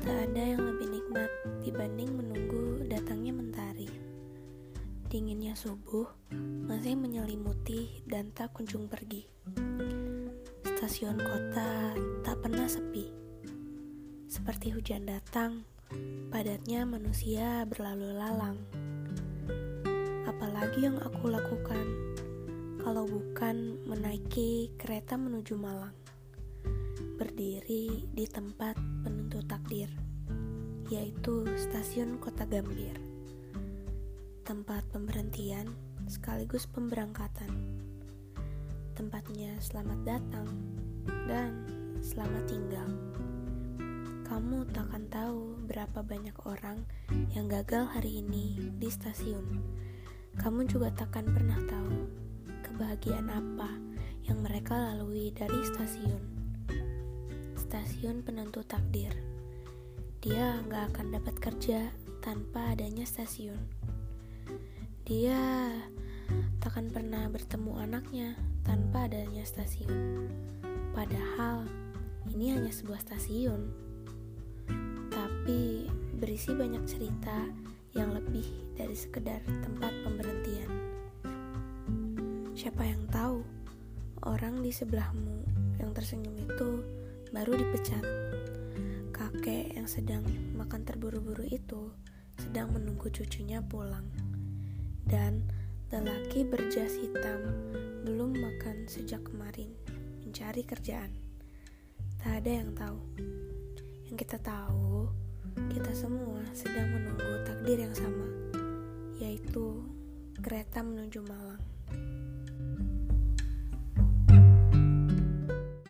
Tak ada yang lebih nikmat dibanding menunggu datangnya mentari. Dinginnya subuh masih menyelimuti dan tak kunjung pergi. Stasiun kota tak pernah sepi. Seperti hujan datang, padatnya manusia berlalu lalang. Apalagi yang aku lakukan kalau bukan menaiki kereta menuju Malang? Berdiri di tempat penentu takdir, yaitu stasiun Kota Gambir. Tempat pemberhentian sekaligus pemberangkatan. Tempatnya selamat datang dan selamat tinggal. Kamu takkan tahu berapa banyak orang yang gagal hari ini di stasiun. Kamu juga takkan pernah tahu kebahagiaan apa yang mereka lalui dari stasiun. Stasiun penentu takdir. Dia nggak akan dapat kerja tanpa adanya stasiun. Dia takkan pernah bertemu anaknya tanpa adanya stasiun. Padahal ini hanya sebuah stasiun, tapi berisi banyak cerita yang lebih dari sekedar tempat pemberhentian. Siapa yang tahu orang di sebelahmu yang tersenyum itu baru dipecat. Kakek yang sedang makan terburu-buru itu sedang menunggu cucunya pulang. Dan lelaki berjas hitam belum makan sejak kemarin mencari kerjaan. Tak ada yang tahu. Yang kita tahu, kita semua sedang menunggu takdir yang sama, yaitu kereta menuju Malang.